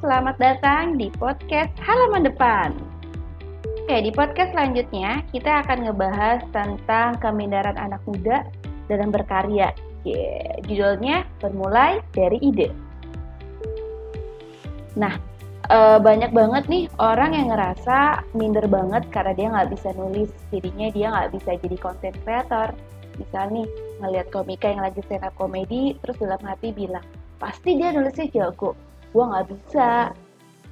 selamat datang di podcast Halaman Depan. Oke, di podcast selanjutnya kita akan ngebahas tentang kemindaran anak muda dalam berkarya. Yeah, judulnya bermulai dari ide. Nah, e, banyak banget nih orang yang ngerasa minder banget karena dia nggak bisa nulis, jadinya dia nggak bisa jadi content creator. Misal nih, ngeliat komika yang lagi stand up komedi, terus dalam hati bilang, pasti dia nulisnya jago gue nggak bisa.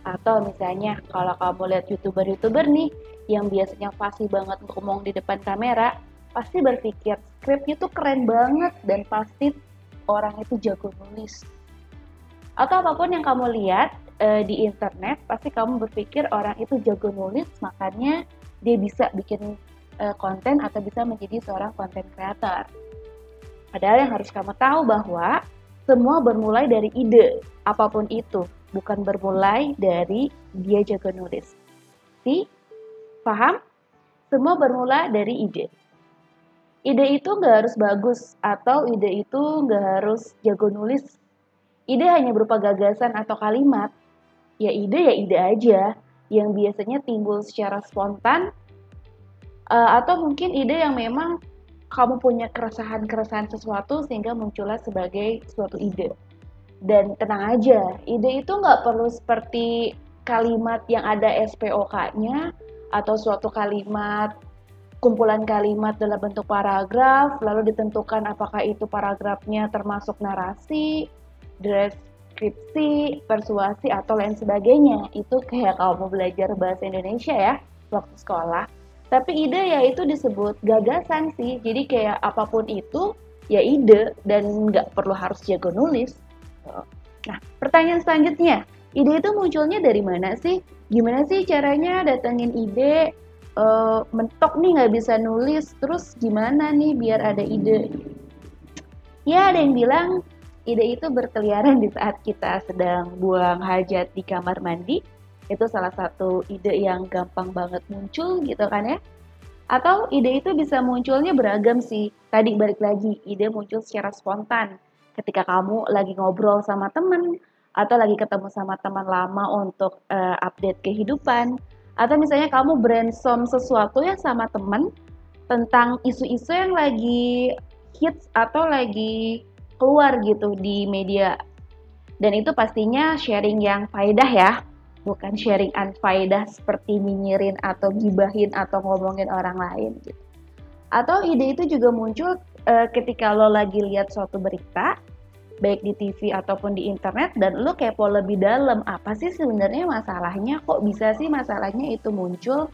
Atau misalnya kalau kamu lihat youtuber-youtuber nih yang biasanya fasih banget ngomong di depan kamera pasti berpikir skripnya tuh keren banget dan pasti orang itu jago nulis. Atau apa pun yang kamu lihat e, di internet pasti kamu berpikir orang itu jago nulis makanya dia bisa bikin e, konten atau bisa menjadi seorang konten creator. Padahal yang harus kamu tahu bahwa semua bermulai dari ide, apa pun itu, bukan bermulai dari dia jago nulis. Si, paham? Semua bermula dari ide. Ide itu nggak harus bagus atau ide itu nggak harus jago nulis. Ide hanya berupa gagasan atau kalimat. Ya ide ya ide aja yang biasanya timbul secara spontan uh, atau mungkin ide yang memang kamu punya keresahan-keresahan sesuatu sehingga muncullah sebagai suatu ide. Dan tenang aja, ide itu nggak perlu seperti kalimat yang ada SPOK-nya atau suatu kalimat kumpulan kalimat dalam bentuk paragraf, lalu ditentukan apakah itu paragrafnya termasuk narasi, deskripsi, persuasi, atau lain sebagainya. Itu kayak kamu belajar bahasa Indonesia ya, waktu sekolah tapi ide ya itu disebut gagasan sih. Jadi kayak apa pun itu ya ide dan nggak perlu harus jago nulis. Nah pertanyaan selanjutnya. Ide itu munculnya dari mana sih? Gimana sih caranya datengin ide uh, mentok nih nggak bisa nulis terus gimana nih biar ada ide? Ya ada yang bilang ide itu berkeliaran di saat kita sedang buang hajat di kamar mandi itu salah satu ide yang gampang banget muncul gitu kan ya. Atau ide itu bisa munculnya beragam sih. Tadi balik lagi, ide muncul secara spontan. Ketika kamu lagi ngobrol sama temen, atau lagi ketemu sama teman lama untuk uh, update kehidupan. Atau misalnya kamu brainstorm sesuatu ya sama temen tentang isu-isu yang lagi hits atau lagi keluar gitu di media. Dan itu pastinya sharing yang faedah ya bukan sharing unfaedah seperti minyirin atau gibahin atau ngomongin orang lain gitu. Atau ide itu juga muncul uh, ketika lo lagi lihat suatu berita baik di TV ataupun di internet dan lo kepo lebih dalam apa sih sebenarnya masalahnya? Kok bisa sih masalahnya itu muncul?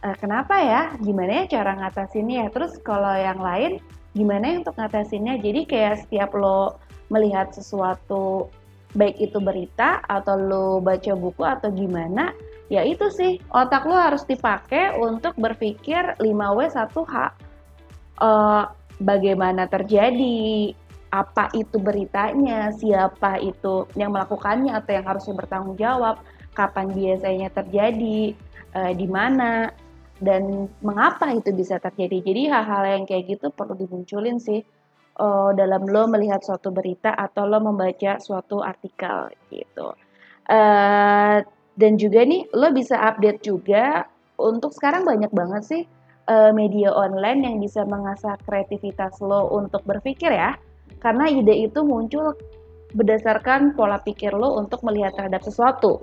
Uh, kenapa ya? Gimana ya cara ngatasinnya? Terus kalau yang lain gimana ya untuk ngatasinnya? Jadi kayak setiap lo melihat sesuatu baik itu berita atau lo baca buku atau gimana ya itu sih. Otak lo harus dipakai untuk berpikir 5W 1H uh, bagaimana terjadi apa itu beritanya siapa itu yang melakukannya atau yang harusnya bertanggung jawab kapan biasanya terjadi uh, di mana dan mengapa itu bisa terjadi. Jadi hal-hal yang kayak gitu perlu dimunculin sih uh, dalam lo melihat suatu berita atau lo membaca suatu artikel gitu. Uh, dan juga nih lo bisa update juga untuk sekarang banyak banget sih uh, media online yang bisa mengasah kreativitas lo untuk berpikir ya. Karena ide itu muncul berdasarkan pola pikir lo untuk melihat terhadap sesuatu.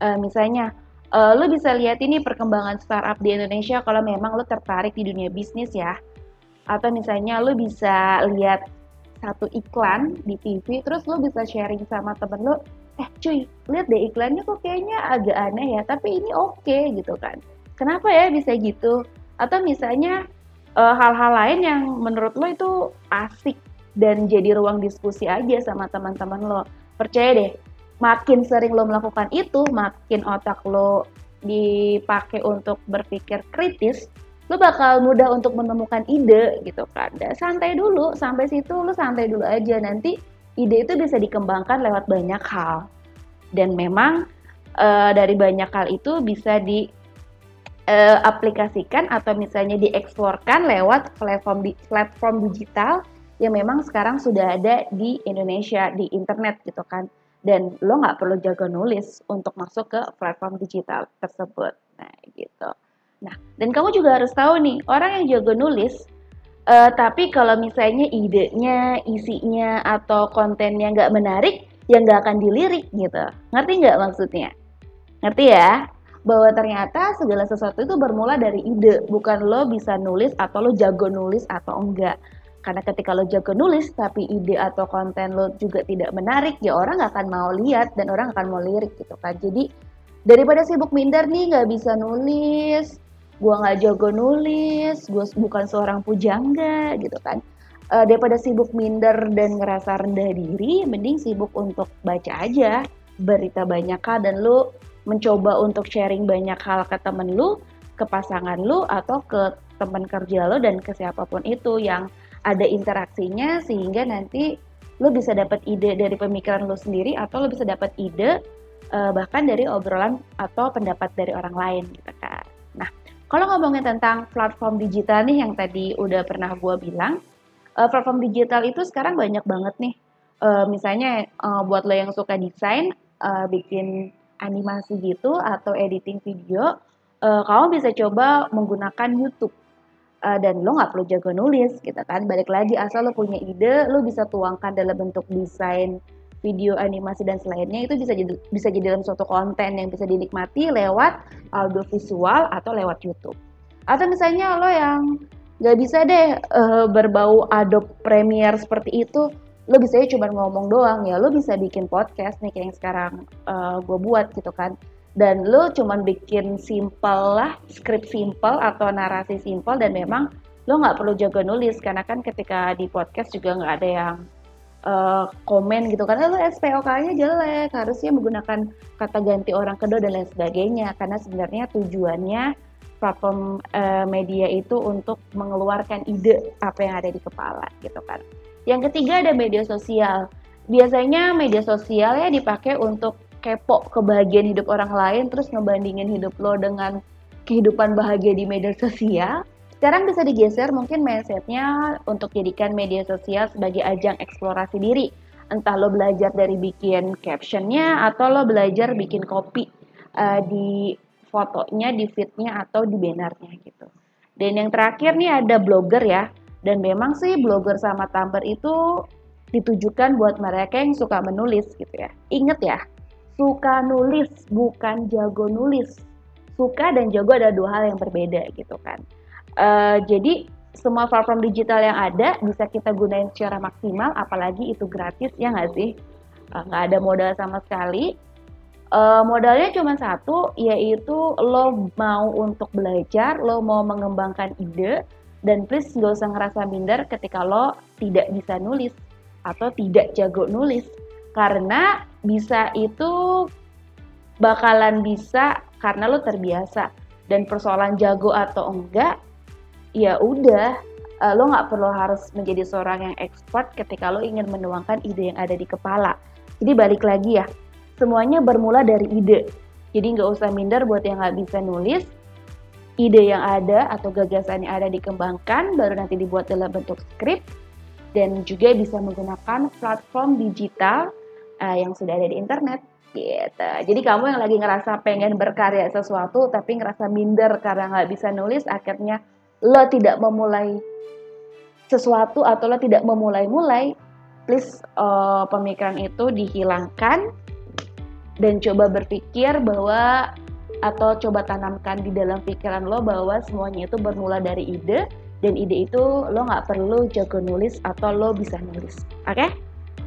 Uh, misalnya, uh, lo bisa lihat ini perkembangan startup di Indonesia kalau memang lo tertarik di dunia bisnis ya atau misalnya lo bisa lihat satu iklan di TV terus lo bisa sharing sama temen lo eh cuy lihat deh iklannya kok kayaknya agak aneh ya tapi ini oke okay, gitu kan. Kenapa ya bisa gitu? Atau misalnya eh, hal-hal uh, lain yang menurut lo itu asik dan jadi ruang diskusi aja sama teman-teman lo. Percaya deh makin sering lo melakukan itu makin otak lo dipakai untuk berpikir kritis lu bakal mudah untuk menemukan ide gitu kan. Dan santai dulu, sampai situ lu santai dulu aja. Nanti ide itu bisa dikembangkan lewat banyak hal. Dan memang e, dari banyak hal itu bisa di e, aplikasikan atau misalnya dieksplorkan lewat platform di, platform digital yang memang sekarang sudah ada di Indonesia di internet gitu kan. dan lo nggak perlu jago nulis untuk masuk ke platform digital tersebut. Nah, gitu. Nah, dan kamu juga harus tahu nih, orang yang jago nulis, uh, tapi kalau misalnya idenya, isinya, atau kontennya nggak menarik, ya nggak akan dilirik gitu. Ngerti nggak maksudnya? Ngerti ya? Bahwa ternyata segala sesuatu itu bermula dari ide, bukan lo bisa nulis atau lo jago nulis atau enggak. Karena ketika lo jago nulis tapi ide atau konten lo juga tidak menarik, ya orang nggak akan mau lihat dan orang akan mau lirik gitu kan. Jadi daripada sibuk minder nih nggak bisa nulis, gua nggak jago nulis, gua bukan seorang pujangga gitu kan. Uh, daripada sibuk minder dan ngerasa rendah diri, mending sibuk untuk baca aja berita banyak hal dan lu mencoba untuk sharing banyak hal ke temen lu, ke pasangan lu, atau ke teman kerja lo dan ke siapa pun itu yang ada interaksinya sehingga nanti lo bisa dapat ide dari pemikiran lo sendiri atau lo bisa dapat ide uh, bahkan dari obrolan atau pendapat dari orang lain gitu kalau ngomongin tentang platform digital nih yang tadi udah pernah gue bilang, uh, platform digital itu sekarang banyak banget nih. Uh, misalnya uh, buat lo yang suka desain, uh, bikin animasi gitu atau editing video, uh, kamu bisa coba menggunakan YouTube dan lo nggak perlu jago nulis gitu kan balik lagi asal lo punya ide lo bisa tuangkan dalam bentuk desain video animasi dan selainnya itu bisa jadi bisa jadi dalam suatu konten yang bisa dinikmati lewat audio visual atau lewat YouTube. Atau misalnya lo yang nggak bisa deh uh, berbau Adobe Premiere seperti itu lo bisa cuma ngomong doang ya. Lo bisa bikin podcast nih kayak yang sekarang uh, gue buat gitu kan. Dan lu cuman bikin simple lah skrip simple atau narasi simple dan memang lo nggak perlu jago nulis. Karena kan ketika di podcast juga nggak ada yang uh, komen gitu. Karena lo SPOK-nya jelek harusnya menggunakan kata ganti orang kedua dan lain sebagainya. Karena sebenarnya tujuannya platform uh, media itu untuk mengeluarkan ide apa yang ada di kepala gitu kan. Yang ketiga ada media sosial. Biasanya media sosial ya dipakai untuk kepo kebahagiaan hidup orang lain terus ngebandingin hidup lo dengan kehidupan bahagia di media sosial sekarang bisa digeser mungkin mindsetnya untuk jadikan media sosial sebagai ajang eksplorasi diri. Entah lo belajar dari bikin captionnya atau lo belajar bikin kopi uh, di fotonya di feednya atau di bannernya gitu. Dan yang terakhir nih ada blogger ya. Dan memang sih blogger sama Tumblr itu ditujukan buat mereka yang suka menulis gitu ya. Inget ya suka nulis bukan jago nulis. Suka dan jago ada dua hal yang berbeda gitu kan uh, jadi semua platform digital yang ada bisa kita gunain secara maksimal apalagi itu gratis ya nggak sih? Eh, nggak uh, ada modal sama sekali. Uh, modalnya cuma satu yaitu lo mau untuk belajar lo mau mengembangkan ide dan please nggak usah ngerasa minder ketika lo tidak bisa nulis atau tidak jago nulis. Karena bisa itu bakalan bisa karena lo terbiasa. Dan persoalan jago atau enggak ya udah uh, lo nggak perlu harus menjadi seorang yang expert ketika lo ingin menuangkan ide yang ada di kepala jadi balik lagi ya semuanya bermula dari ide jadi nggak usah minder buat yang nggak bisa nulis ide yang ada atau gagasan yang ada dikembangkan baru nanti dibuat dalam bentuk skrip dan juga bisa menggunakan platform digital uh, yang sudah ada di internet gitu. Jadi kamu yang lagi ngerasa pengen berkarya sesuatu tapi ngerasa minder karena nggak bisa nulis, akhirnya lo tidak memulai sesuatu atau lo tidak memulai-mulai, please uh, pemikiran itu dihilangkan dan coba berpikir bahwa atau coba tanamkan di dalam pikiran lo bahwa semuanya itu bermula dari ide dan ide itu lo nggak perlu jago nulis atau lo bisa nulis, oke? Okay?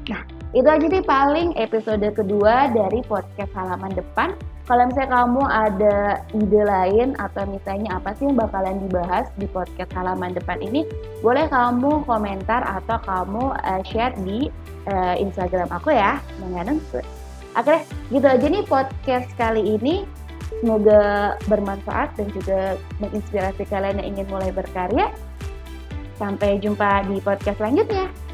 Nah, itu aja nih paling episode kedua dari podcast halaman depan. Kalau misalnya kamu ada ide lain atau misalnya apa sih yang bakalan dibahas di podcast halaman depan ini, boleh kamu komentar atau kamu uh, share di uh, Instagram aku ya, mengenai Oke, gitu aja nih podcast kali ini. Semoga bermanfaat dan juga menginspirasi kalian yang ingin mulai berkarya. Sampai jumpa di podcast selanjutnya.